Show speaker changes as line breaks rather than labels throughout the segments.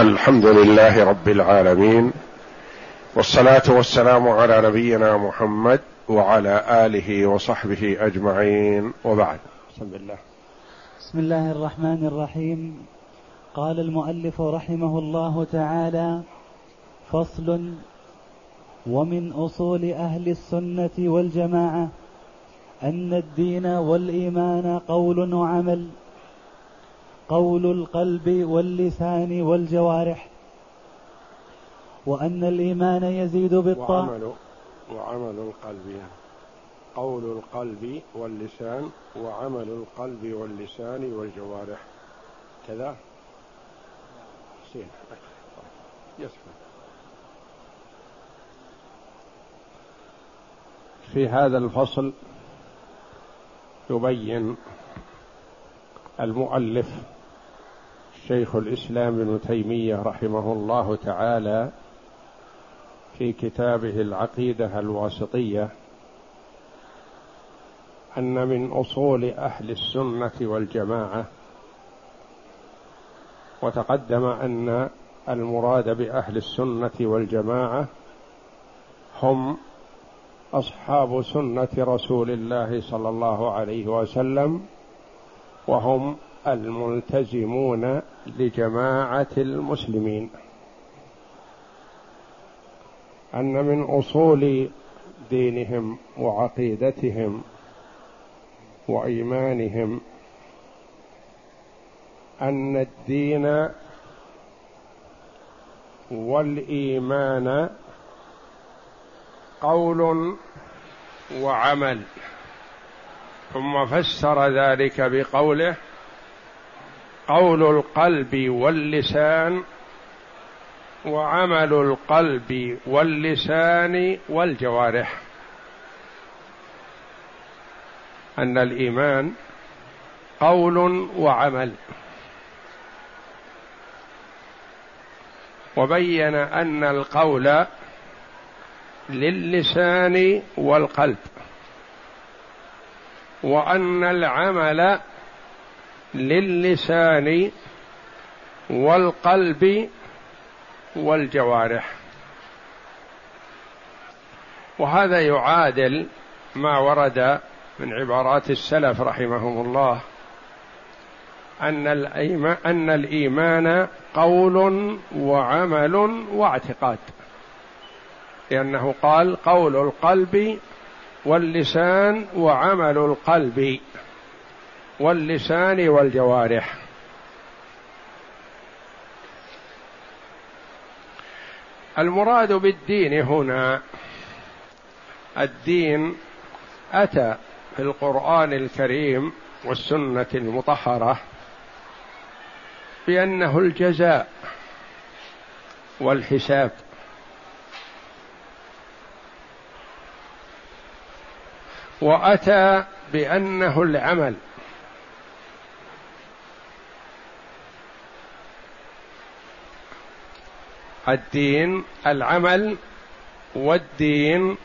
الحمد لله رب العالمين والصلاة والسلام على نبينا محمد وعلى آله وصحبه أجمعين وبعد. بسم الله
بسم الله الرحمن الرحيم. قال المؤلف رحمه الله تعالى فصل ومن أصول أهل السنة والجماعة أن الدين والإيمان قول وعمل. قول القلب واللسان والجوارح وأن الإيمان يزيد بالطاعة.
وعمل, وعمل القلب قول القلب واللسان وعمل القلب واللسان والجوارح. كذا؟ يسمع في هذا الفصل يبين المؤلف شيخ الإسلام ابن تيمية رحمه الله تعالى في كتابه العقيدة الواسطية أن من أصول أهل السنة والجماعة وتقدم أن المراد بأهل السنة والجماعة هم أصحاب سنة رسول الله صلى الله عليه وسلم وهم الملتزمون لجماعة المسلمين. أن من أصول دينهم وعقيدتهم وإيمانهم أن الدين والإيمان قول وعمل. ثم فسر ذلك بقوله قول القلب واللسان وعمل القلب واللسان والجوارح. أن الإيمان قول وعمل. وبين أن القول للسان والقلب. وأن العمل للسان والقلب والجوارح. وهذا يعادل ما ورد من عبارات السلف رحمهم الله أن الإيمان, أن الإيمان قول وعمل واعتقاد. لأنه قال قول القلب واللسان وعمل القلب. واللسان والجوارح. المراد بالدين هنا الدين أتى في القرآن الكريم والسنة المطهرة بأنه الجزاء والحساب. وأتى بأنه العمل. الدين العمل والدين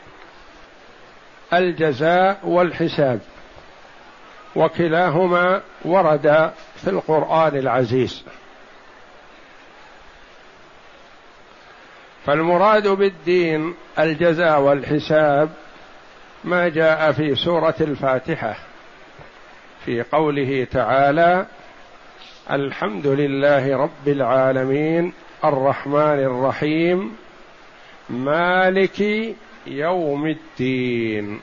الجزاء والحساب. وكلاهما ورد في القرآن العزيز. فالمراد بالدين الجزاء والحساب ما جاء في سورة الفاتحة في قوله تعالى الحمد لله رب العالمين الرحمن الرحيم مالك يوم الدين.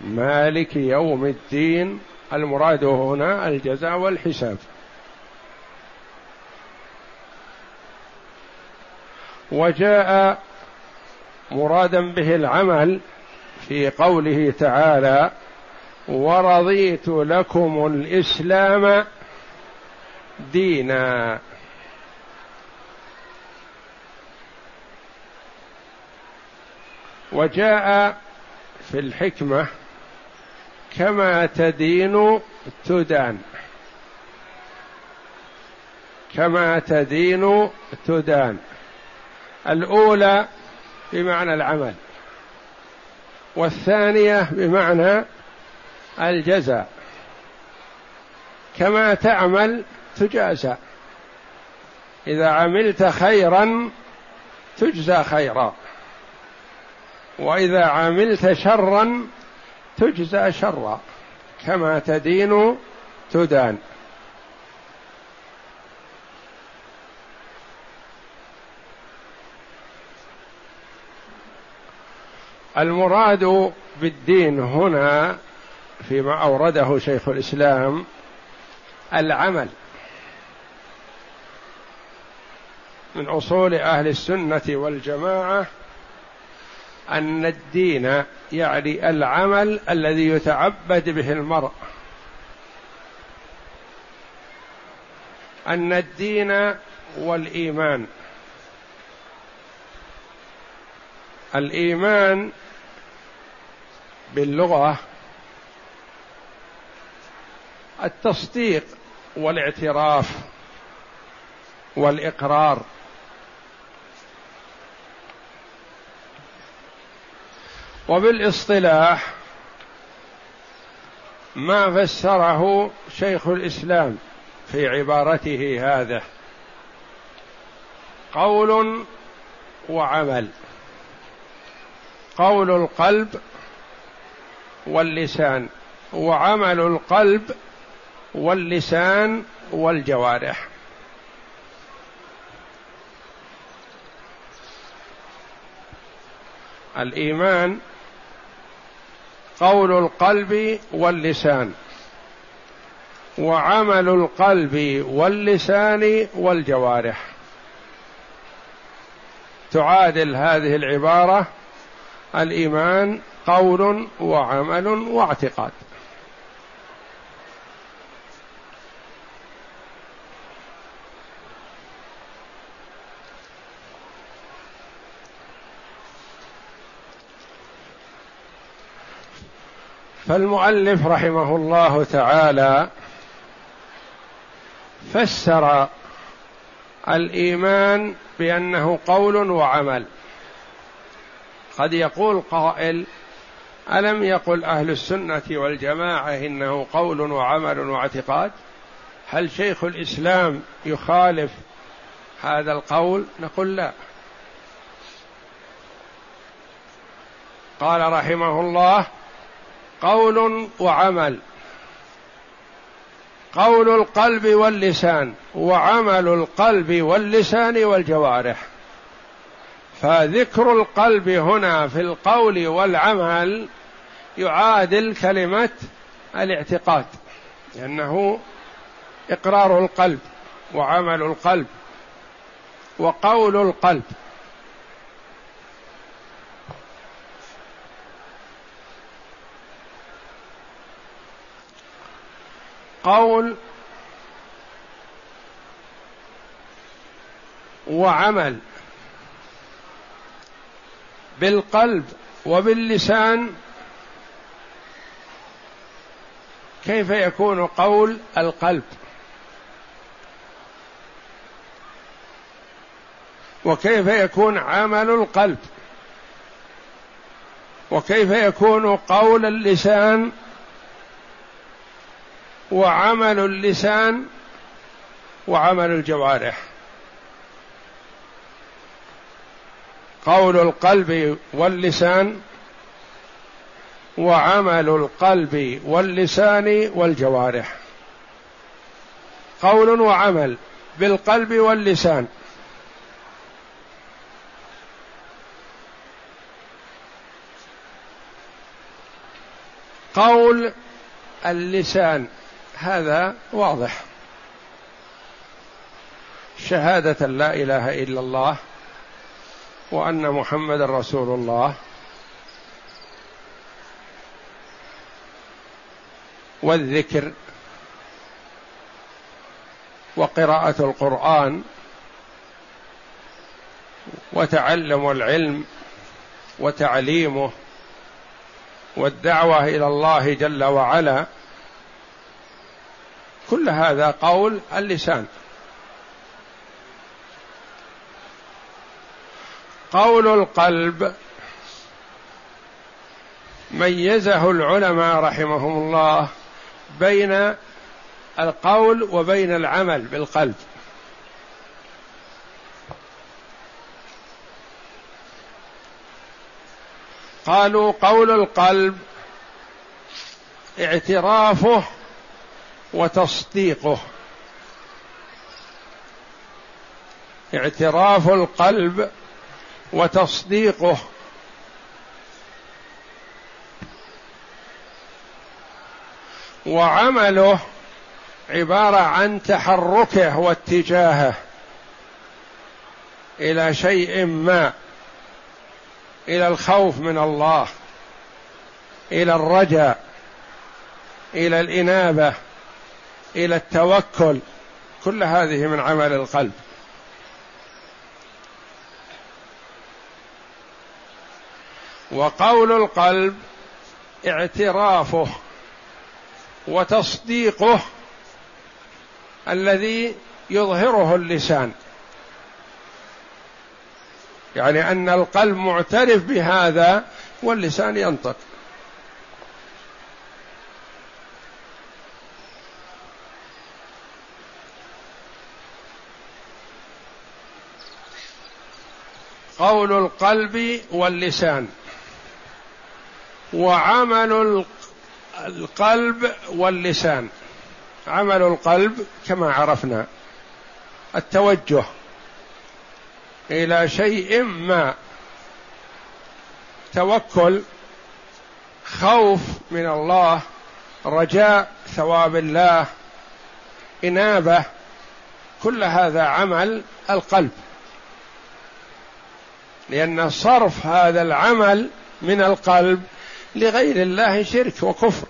مالك يوم الدين المراد هنا الجزاء والحساب. وجاء مرادا به العمل في قوله تعالى ورضيت لكم الإسلام دينا. وجاء في الحكمة كما تدين تدان. كما تدين تدان. الأولى بمعنى العمل والثانية بمعنى الجزاء. كما تعمل تجازى. إذا عملت خيرا تجزى خيرا. وإذا عملت شرا تجزى شرا كما تدين تدان. المراد بالدين هنا فيما أورده شيخ الإسلام العمل. من أصول أهل السنة والجماعة أن الدين يعني العمل الذي يتعبد به المرء. أن الدين والإيمان. الإيمان باللغة التصديق والإعتراف والإقرار. وبالاصطلاح ما فسره شيخ الإسلام في عبارته هذا. قول وعمل. قول القلب واللسان. وعمل القلب واللسان والجوارح. الإيمان قول القلب واللسان وعمل القلب واللسان والجوارح. تعادل هذه العبارة الإيمان قول وعمل واعتقاد. فالمؤلف رحمه الله تعالى فسر الإيمان بأنه قول وعمل. قد يقول قائل ألم يقل أهل السنة والجماعة إنه قول وعمل واعتقاد؟ هل شيخ الإسلام يخالف هذا القول؟ نقول لا. قال رحمه الله قول وعمل. قول القلب واللسان وعمل القلب واللسان والجوارح. فذكر القلب هنا في القول والعمل يعادل كلمه الاعتقاد لأنه إقرار القلب وعمل القلب وقول القلب. قول وعمل بالقلب وباللسان كيف يكون قول القلب. وكيف يكون عمل القلب. وكيف يكون قول اللسان وعمل اللسان وعمل الجوارح. قول القلب واللسان وعمل القلب واللسان والجوارح. قول وعمل بالقلب واللسان. قول اللسان. هذا واضح. شهادة لا إله إلا الله وأن محمد رسول الله. والذكر وقراءة القرآن وتعلم العلم وتعليمه والدعوة إلى الله جل وعلا كل هذا قول اللسان. قول القلب ميزه العلماء رحمهم الله بين القول وبين العمل بالقلب. قالوا قول القلب اعترافه وتصديقه. اعتراف القلب وتصديقه. وعمله عبارة عن تحركه واتجاهه إلى شيء ما إلى الخوف من الله إلى الرجاء إلى الإنابة. إلى التوكل. كل هذه من عمل القلب. وقول القلب اعترافه وتصديقه الذي يظهره اللسان. يعني أن القلب معترف بهذا واللسان ينطق. قول القلب واللسان وعمل القلب واللسان. عمل القلب كما عرفنا التوجه إلى شيء ما. توكل خوف من الله رجاء ثواب الله إنابة كل هذا عمل القلب. لأن صرف هذا العمل من القلب لغير الله شرك وكفر.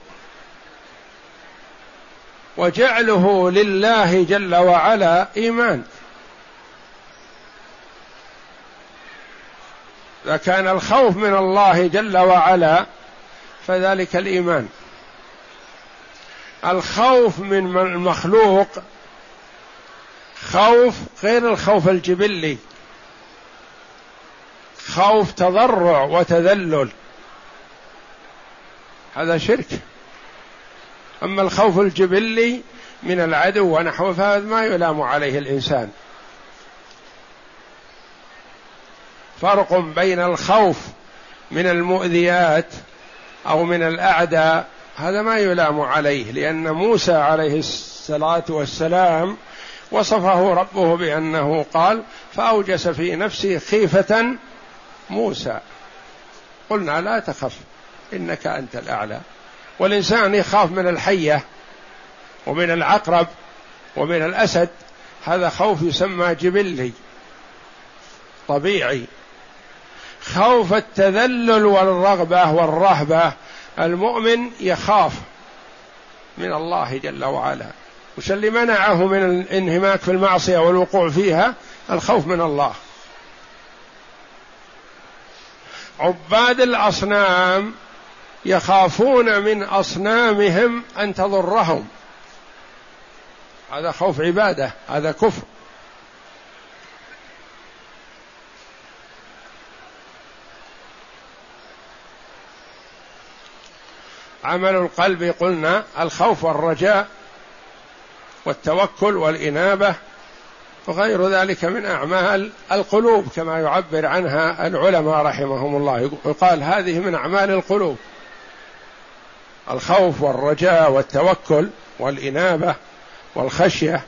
وجعله لله جل وعلا إيمان. إذا كان الخوف من الله جل وعلا فذلك الإيمان. الخوف من المخلوق خوف غير الخوف الجبلي. خوف تضرع وتذلل. هذا شرك. أما الخوف الجبلي من العدو ونحو فهذا ما يلام عليه الإنسان. فرق بين الخوف من المؤذيات أو من الأعداء هذا ما يلام عليه لأن موسى عليه الصلاة والسلام وصفه ربه بأنه قال فأوجس في نفسه خيفة موسى. قلنا لا تخف إنك أنت الأعلى. والإنسان يخاف من الحية ومن العقرب ومن الأسد. هذا خوف يسمى جبلي طبيعي. خوف التذلل والرغبة والرهبة. المؤمن يخاف من الله جل وعلا. وش اللي منعه من الانهماك في المعصية والوقوع فيها؟ الخوف من الله. عباد الأصنام يخافون من أصنامهم أن تضرهم. هذا خوف عبادة هذا كفر. عمل القلب قلنا الخوف والرجاء والتوكل والإنابة وغير ذلك من أعمال القلوب كما يعبر عنها العلماء رحمهم الله. يقال هذه من أعمال القلوب. الخوف والرجاء والتوكل والإنابة والخشية.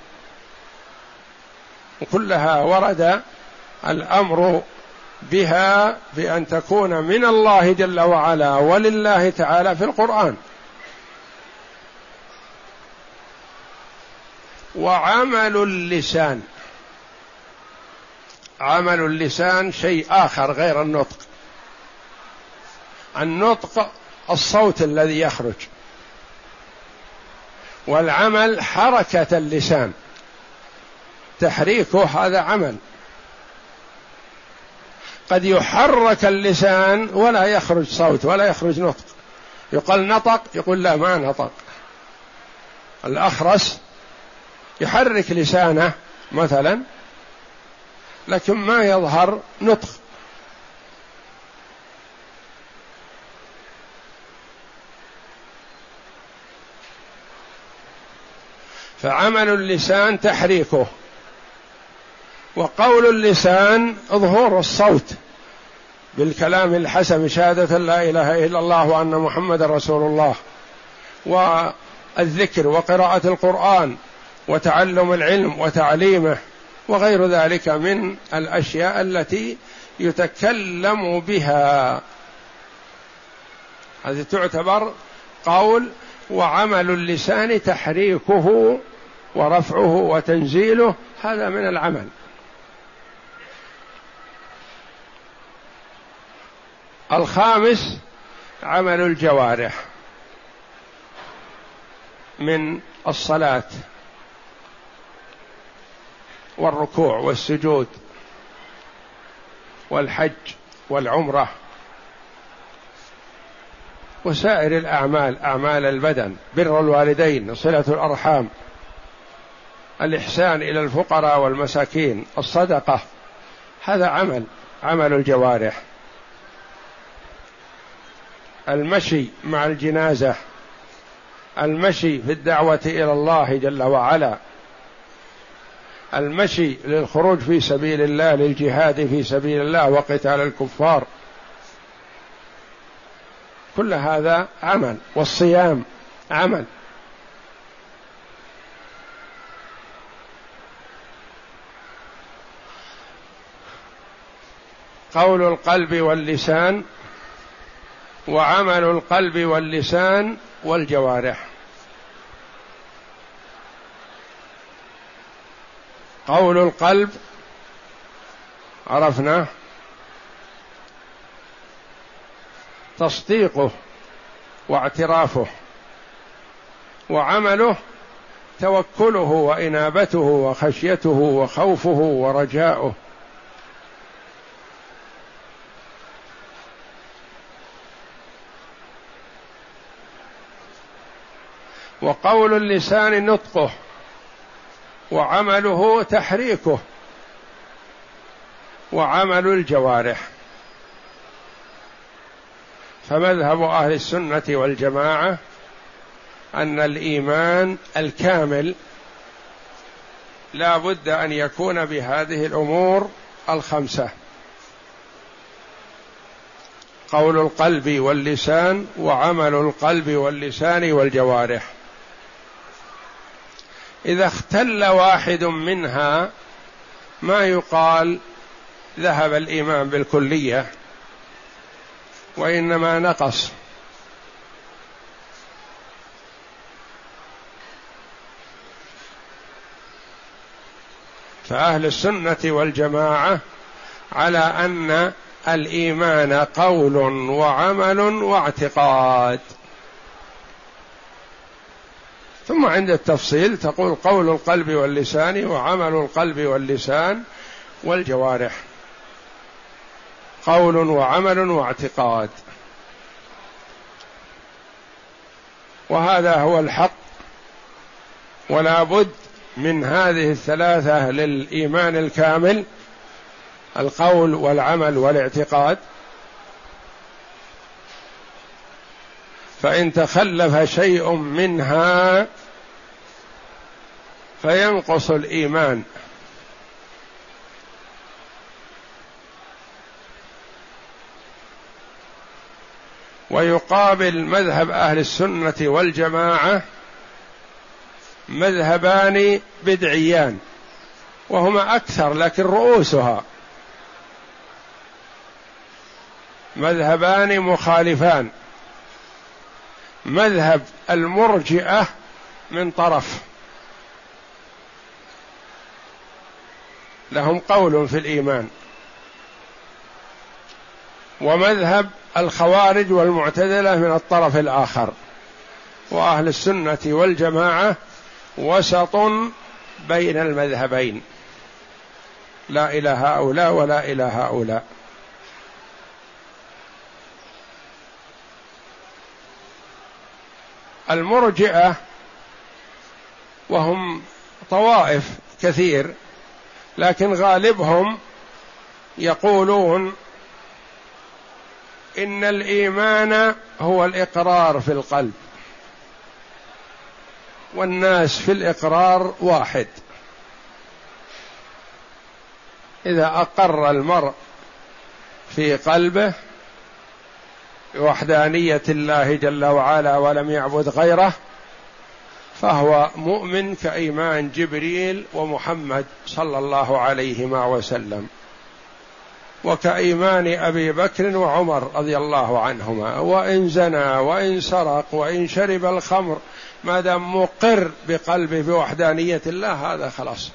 وكلها ورد الأمر بها بأن تكون من الله جل وعلا ولله تعالى في القرآن. وعمل اللسان. عمل اللسان شيء آخر غير النطق. النطق الصوت الذي يخرج. والعمل حركة اللسان. تحريكه هذا عمل. قد يحرك اللسان ولا يخرج صوت ولا يخرج نطق. يقال نطق يقول لا ما نطق. الأخرس يحرك لسانه مثلا لكن ما يظهر نطق. فعمل اللسان تحريكه وقول اللسان ظهور الصوت بالكلام الحسن شهادة لا إله إلا الله وأن محمد رسول الله والذكر وقراءة القرآن وتعلم العلم وتعليمه. وغير ذلك من الأشياء التي يتكلم بها. هذه تعتبر قول وعمل اللسان تحريكه ورفعه وتنزيله. هذا من العمل. الخامس عمل الجوارح من الصلاة. والركوع والسجود والحج والعمرة وسائر الأعمال أعمال البدن بر الوالدين صلة الأرحام الإحسان إلى الفقراء والمساكين الصدقة هذا عمل عمل الجوارح. المشي مع الجنازة المشي في الدعوة إلى الله جل وعلا. المشي للخروج في سبيل الله للجهاد في سبيل الله وقتال الكفار. كل هذا عمل والصيام عمل. قول القلب واللسان وعمل القلب واللسان والجوارح. قول القلب. عرفنا. تصديقه واعترافه وعمله توكله وإنابته وخشيته وخوفه ورجاؤه. وقول اللسان نطقه. وعمله تحريكه وعمل الجوارح. فمذهب أهل السنة والجماعة أن الإيمان الكامل لا بد أن يكون بهذه الأمور الخمسة. قول القلب واللسان وعمل القلب واللسان والجوارح. إذا اختل واحد منها ما يقال ذهب الايمان بالكلية وإنما نقص. فأهل السنة والجماعة على أن الإيمان قول وعمل واعتقاد. ثم عند التفصيل تقول قول القلب واللسان وعمل القلب واللسان والجوارح. قول وعمل واعتقاد. وهذا هو الحق ولا بد من هذه الثلاثة للإيمان الكامل القول والعمل والاعتقاد. فإن تخلف شيء منها فينقص الإيمان. ويقابل مذهب أهل السنة والجماعة مذهبان بدعيان وهما أكثر لكن رؤوسها. مذهبان مخالفان. مذهب المرجئة من طرف. لهم قول في الإيمان. ومذهب الخوارج والمعتزلة من الطرف الآخر. وأهل السنة والجماعة وسط بين المذهبين. لا إلى هؤلاء ولا إلى هؤلاء. المرجئة وهم طوائف كثير لكن غالبهم يقولون إن الإيمان هو الإقرار في القلب والناس في الإقرار واحد. إذا أقر المرء في قلبه بوحدانيه الله جل وعلا ولم يعبد غيره فهو مؤمن كإيمان جبريل ومحمد صلى الله عليهما وسلم وكإيمان أبي بكر وعمر رضي الله عنهما وإن زنى وإن سرق وإن شرب الخمر ما دام مقر بقلبه بوحدانية الله هذا خلاص.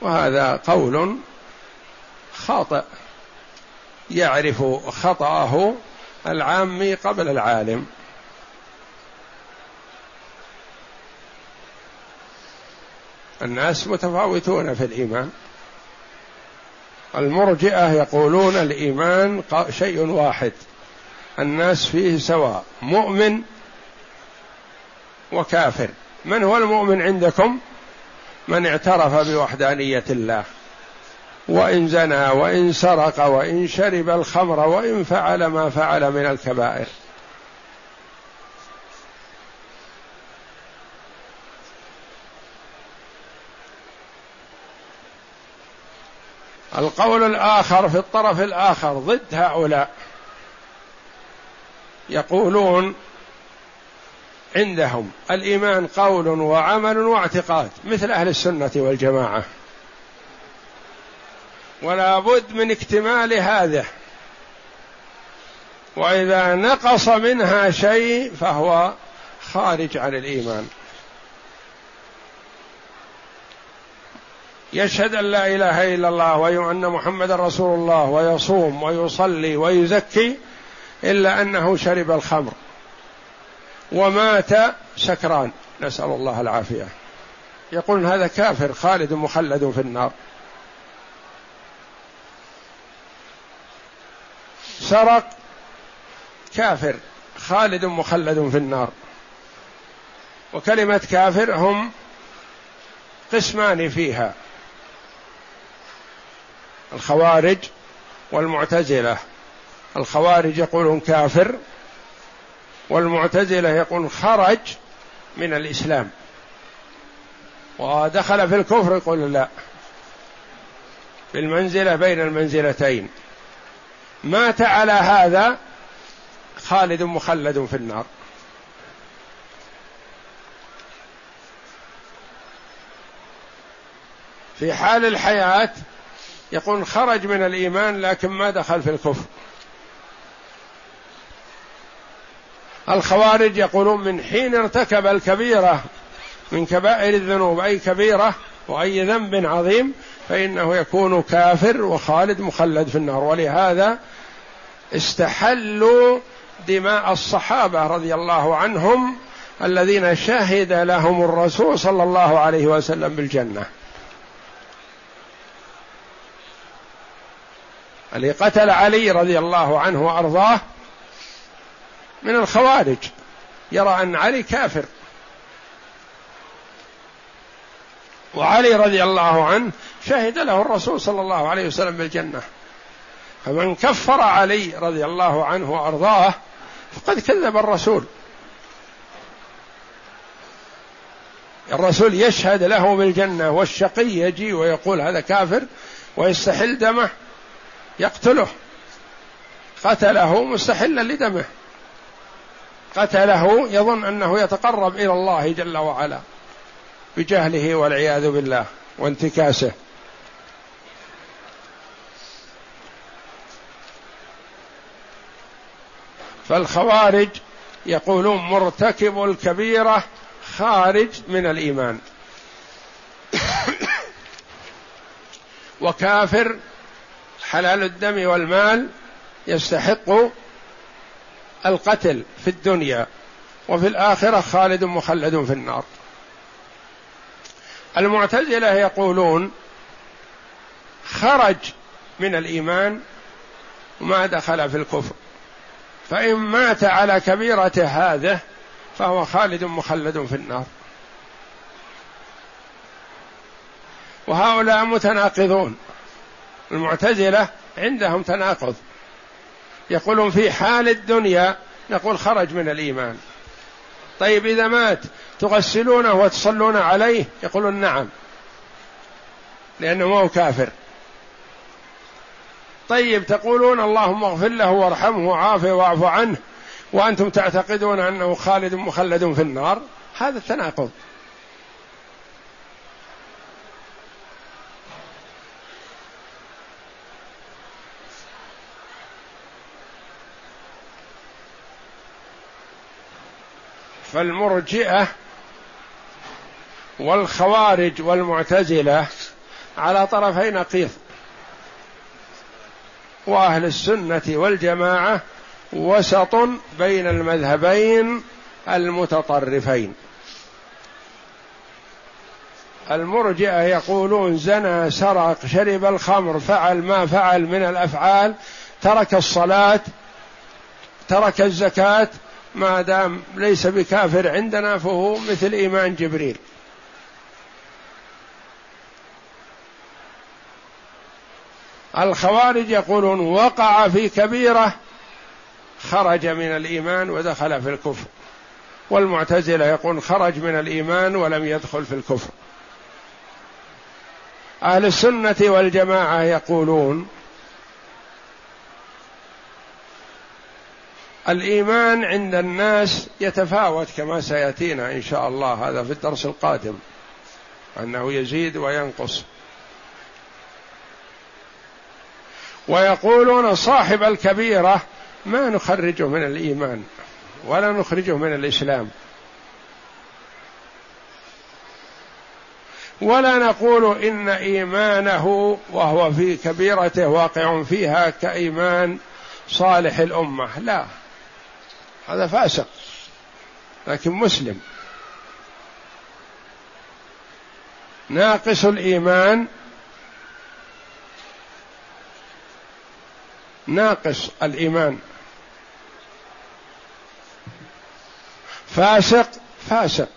وهذا قول خاطئ يعرف خطأه العامي قبل العالم. الناس متفاوتون في الإيمان. المرجئة يقولون الإيمان شيء واحد. الناس فيه سواء مؤمن وكافر. من هو المؤمن عندكم؟ من اعترف بوحدانية الله. وإن زنى وإن سرق وإن شرب الخمر وإن فعل ما فعل من الكبائر. القول الآخر في الطرف الآخر ضد هؤلاء. يقولون عندهم الإيمان قول وعمل واعتقاد مثل أهل السنة والجماعة. ولا بد من اكتمال هذا. وإذا نقص منها شيء فهو خارج عن الإيمان. يشهد أن لا إله إلا الله وأن محمد رسول الله ويصوم ويصلي ويزكي إلا أنه شرب الخمر ومات سكران. نسأل الله العافية. يقول هذا كافر خالد مخلد في النار. سرق كافر خالد مخلد في النار. وكلمة كافر هم قسمان فيها. الخوارج والمعتزلة. الخوارج يقولون كافر والمعتزلة يقول خرج من الإسلام. ودخل في الكفر يقول لا. في المنزلة بين المنزلتين. مات على هذا خالد مخلد في النار. في حال الحياة يقول خرج من الإيمان لكن ما دخل في الكفر. الخوارج يقولون من حين ارتكب الكبيرة من كبائر الذنوب أي كبيرة وأي ذنب عظيم فإنه يكون كافر وخالد مخلد في النار. ولهذا استحلوا دماء الصحابة رضي الله عنهم الذين شهد لهم الرسول صلى الله عليه وسلم بالجنة. اللي قتل علي رضي الله عنه وأرضاه من الخوارج. يرى أن علي كافر. وعلي رضي الله عنه شهد له الرسول صلى الله عليه وسلم بالجنة. فمن كفر علي رضي الله عنه وأرضاه فقد كذب الرسول. الرسول يشهد له بالجنة والشقي يجي ويقول هذا كافر ويستحل دمه يقتله. قتله مستحلا لدمه. قتله يظن أنه يتقرب إلى الله جل وعلا. بجهله والعياذ بالله وانتكاسه. فالخوارج يقولون مرتكب الكبيرة خارج من الإيمان. وكافر حلال الدم والمال يستحق القتل في الدنيا وفي الآخرة خالد مخلد في النار. المعتزلة يقولون خرج من الإيمان وما دخل في الكفر. فإن مات على كبيرة هذه فهو خالد مخلد في النار. وهؤلاء متناقضون. المعتزلة عندهم تناقض. يقولون في حال الدنيا نقول خرج من الإيمان. طيب إذا مات تغسلونه وتصلون عليه؟ يقولون نعم. لأنه ما هو كافر. طيب تقولون اللهم اغفر له وارحمه وعافه واعف عنه وأنتم تعتقدون أنه خالد مخلد في النار؟ هذا التناقض فالمرجئة والخوارج والمعتزلة على طرفي نقيض. وأهل السنة والجماعة وسط بين المذهبين المتطرفين. المرجئة يقولون زنى سرق شرب الخمر فعل ما فعل من الأفعال ترك الصلاة ترك الزكاة ما دام ليس بكافر عندنا فهو مثل إيمان جبريل. الخوارج يقولون وقع في كبيرة خرج من الإيمان ودخل في الكفر. والمعتزلة يقول خرج من الإيمان ولم يدخل في الكفر. أهل السنة والجماعة يقولون الإيمان عند الناس يتفاوت كما سيأتينا إن شاء الله. هذا في الدرس القادم. أنه يزيد وينقص. ويقولون صاحب الكبيرة ما نخرجه من الإيمان ولا نخرجه من الإسلام. ولا نقول إن إيمانه وهو في كبيرته واقع فيها كإيمان صالح الأمة. لا هذا فاسق لكن مسلم. ناقص الإيمان ناقص الإيمان. فاسق فاسق.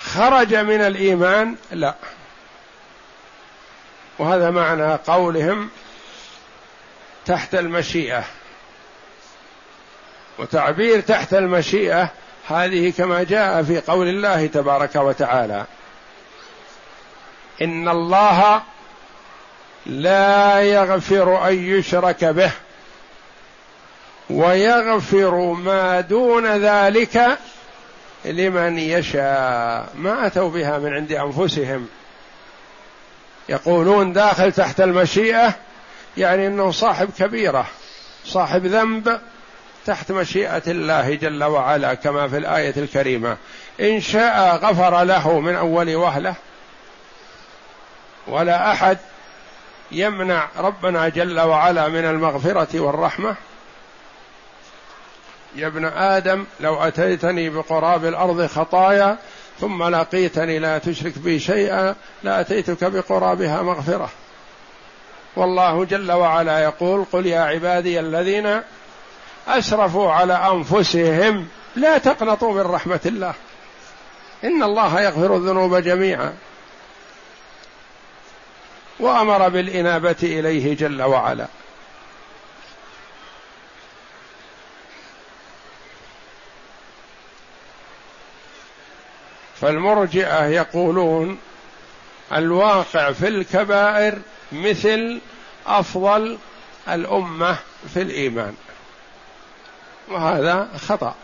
خرج من الإيمان؟ لا. وهذا معنى قولهم تحت المشيئة. وتعبير تحت المشيئة هذه كما جاء في قول الله تبارك وتعالى إن الله لا يغفر أن يشرك به ويغفر ما دون ذلك لمن يشاء. ما أتوا بها من عند أنفسهم. يقولون داخل تحت المشيئة يعني إنه صاحب كبيرة صاحب ذنب تحت مشيئة الله جل وعلا كما في الآية الكريمة. إن شاء غفر له من أول وهلة ولا أحد يمنع ربنا جل وعلا من المغفرة والرحمة. يا ابن آدم لو أتيتني بقراب الأرض خطايا ثم لقيتني لا تشرك بي شيئا لأتيتك بقرابها مغفرة. والله جل وعلا يقول قل يا عبادي الذين أسرفوا على أنفسهم لا تقنطوا من رحمة الله. إن الله يغفر الذنوب جميعا. وأمر بالإنابة إليه جل وعلا. فالمرجئة يقولون الواقع في الكبائر مثل أفضل الأمة في الإيمان. وهذا خطأ.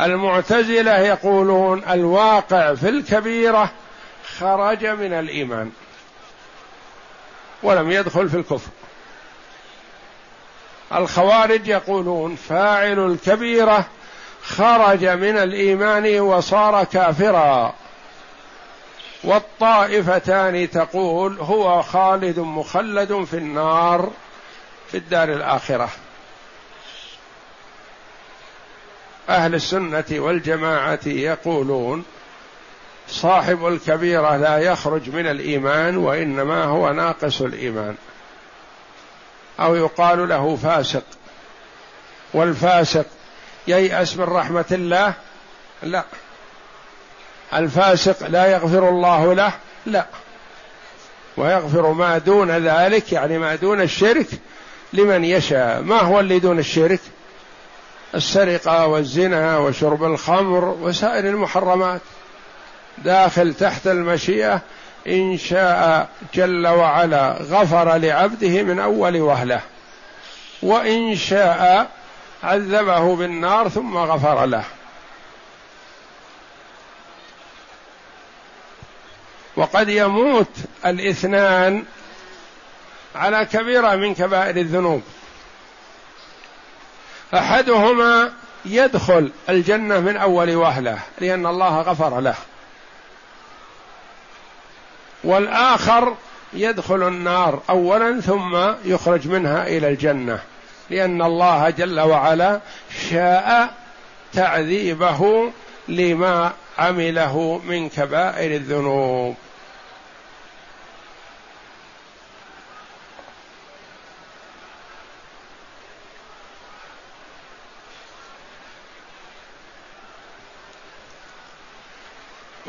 المعتزلة يقولون الواقع في الكبيرة خرج من الإيمان ولم يدخل في الكفر. الخوارج يقولون فاعل الكبيرة خرج من الإيمان وصار كافرا. والطائفتان تقول هو خالد مخلد في النار في الدار الآخرة. أهل السنة والجماعة يقولون صاحب الكبيرة لا يخرج من الإيمان وإنما هو ناقص الإيمان. أو يقال له فاسق. والفاسق ييأس من رحمة الله؟ لا. الفاسق لا يغفر الله له؟ لا. ويغفر ما دون ذلك يعني ما دون الشرك لمن يشاء. ما هو اللي دون الشرك؟ السرقة والزنا وشرب الخمر وسائر المحرمات داخل تحت المشيئة إن شاء جل وعلا غفر لعبده من أول وهلة. وإن شاء عذبه بالنار ثم غفر له. وقد يموت الاثنان على كبيرة من كبائر الذنوب. أحدهما يدخل الجنة من أول وهلة لأن الله غفر له. والآخر يدخل النار اولا ثم يخرج منها إلى الجنة لأن الله جل وعلا شاء تعذيبه لما عمله من كبائر الذنوب.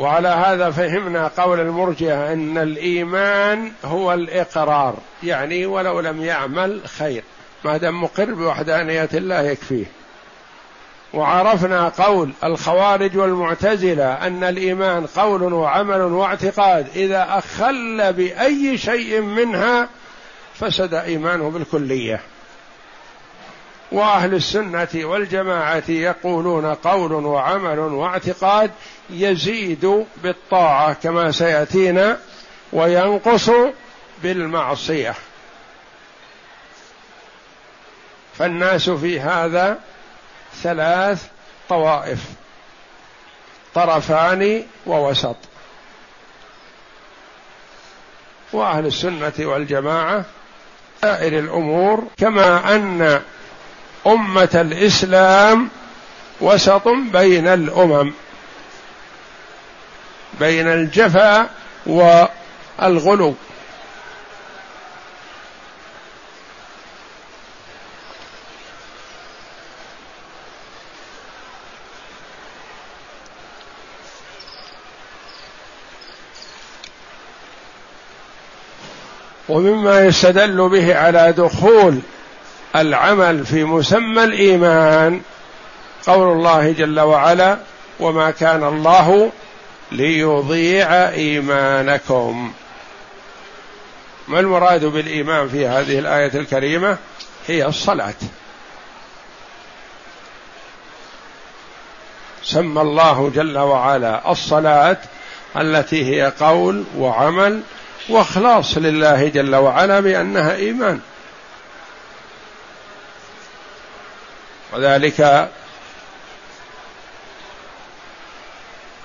وعلى هذا فهمنا قول المرجئة أن الإيمان هو الإقرار يعني ولو لم يعمل خير ما دام مقر بوحدانية الله يكفيه. وعرفنا قول الخوارج والمعتزلة أن الإيمان قول وعمل واعتقاد إذا أخل بأي شيء منها فسد إيمانه بالكلية. وأهل السنة والجماعة يقولون قول وعمل واعتقاد يزيد بالطاعة كما سيأتينا وينقص بالمعصية. فالناس في هذا ثلاث طوائف طرفان ووسط. وأهل السنة والجماعة سائر الأمور كما أن أمة الإسلام وسط بين الأمم بين الجفا والغلو. ومما يستدل به على دخول العمل في مسمى الإيمان. قول الله جل وعلا وما كان الله ليضيع إيمانكم. ما المراد بالإيمان في هذه الآية الكريمة؟ هي الصلاة. سمى الله جل وعلا الصلاة التي هي قول وعمل وإخلاص لله جل وعلا بأنها إيمان. وذلك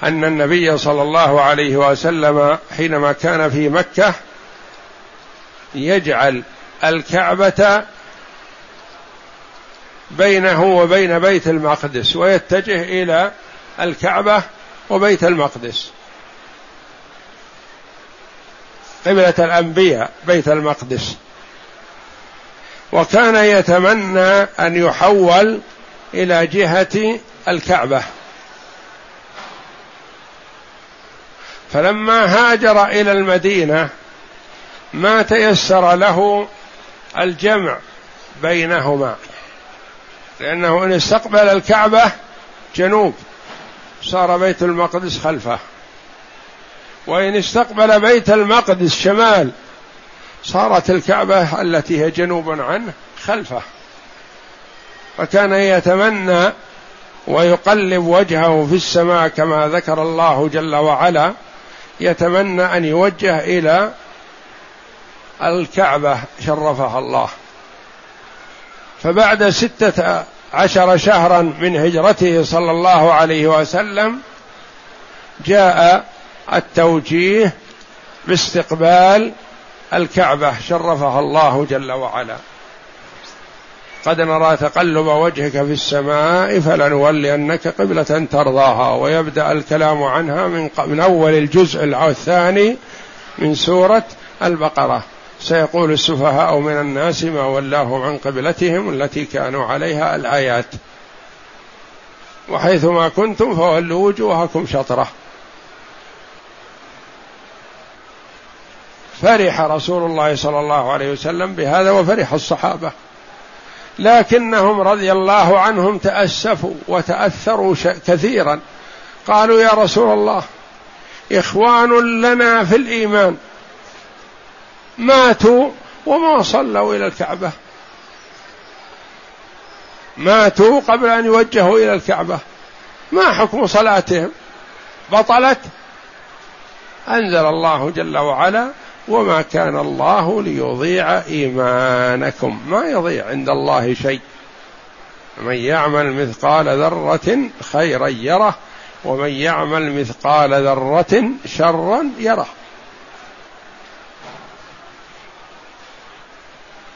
أن النبي صلى الله عليه وسلم حينما كان في مكة يجعل الكعبة بينه وبين بيت المقدس ويتجه إلى الكعبة وبيت المقدس. قبلة الأنبياء بيت المقدس. وكان يتمنى أن يحول إلى جهة الكعبة. فلما هاجر إلى المدينة ما تيسر له الجمع بينهما لأنه إن استقبل الكعبة جنوب صار بيت المقدس خلفه. وإن استقبل بيت المقدس شمال صارت الكعبة التي هي جنوب عنه خلفه. فكان يتمنى ويقلب وجهه في السماء كما ذكر الله جل وعلا يتمنى أن يوجه إلى الكعبة شرفها الله. فبعد ستة عشر شهرا من هجرته صلى الله عليه وسلم جاء التوجيه باستقبال الكعبة شرفها الله جل وعلا. قد نرى تقلب وجهك في السماء فلنولينك قبلة ترضاها ويبدأ الكلام عنها من, من أول الجزء الثاني من سورة البقرة. سيقول السفهاء من الناس ما ولاهم عن قبلتهم التي كانوا عليها الآيات. وحيثما كنتم فولوا وجوهكم شطرة. فرح رسول الله صلى الله عليه وسلم بهذا وفرح الصحابة. لكنهم رضي الله عنهم تأسفوا وتأثروا كثيرا. قالوا يا رسول الله إخوان لنا في الإيمان. ماتوا وما صلوا إلى الكعبة. ماتوا قبل أن يوجهوا إلى الكعبة. ما حكم صلاتهم؟ بطلت. أنزل الله جل وعلا وما كان الله ليضيع إيمانكم. ما يضيع عند الله شيء. من يعمل مثقال ذرة خيرا يره ومن يعمل مثقال ذرة شرا يره.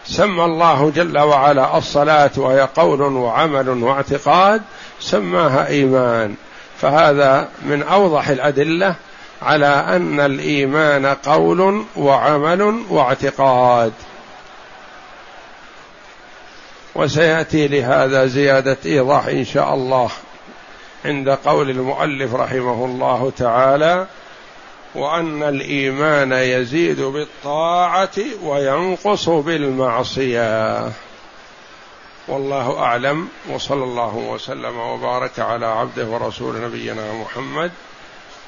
سمى الله جل وعلا الصلاة وهي قول وعمل واعتقاد سماها إيمان. فهذا من أوضح الأدلة على أن الإيمان قول وعمل واعتقاد. وسيأتي لهذا زيادة إيضاح إن شاء الله عند قول المؤلف رحمه الله تعالى وأن الإيمان يزيد بالطاعة وينقص بالمعصية. والله أعلم وصلى الله وسلم وبارك على عبده ورسول نبينا محمد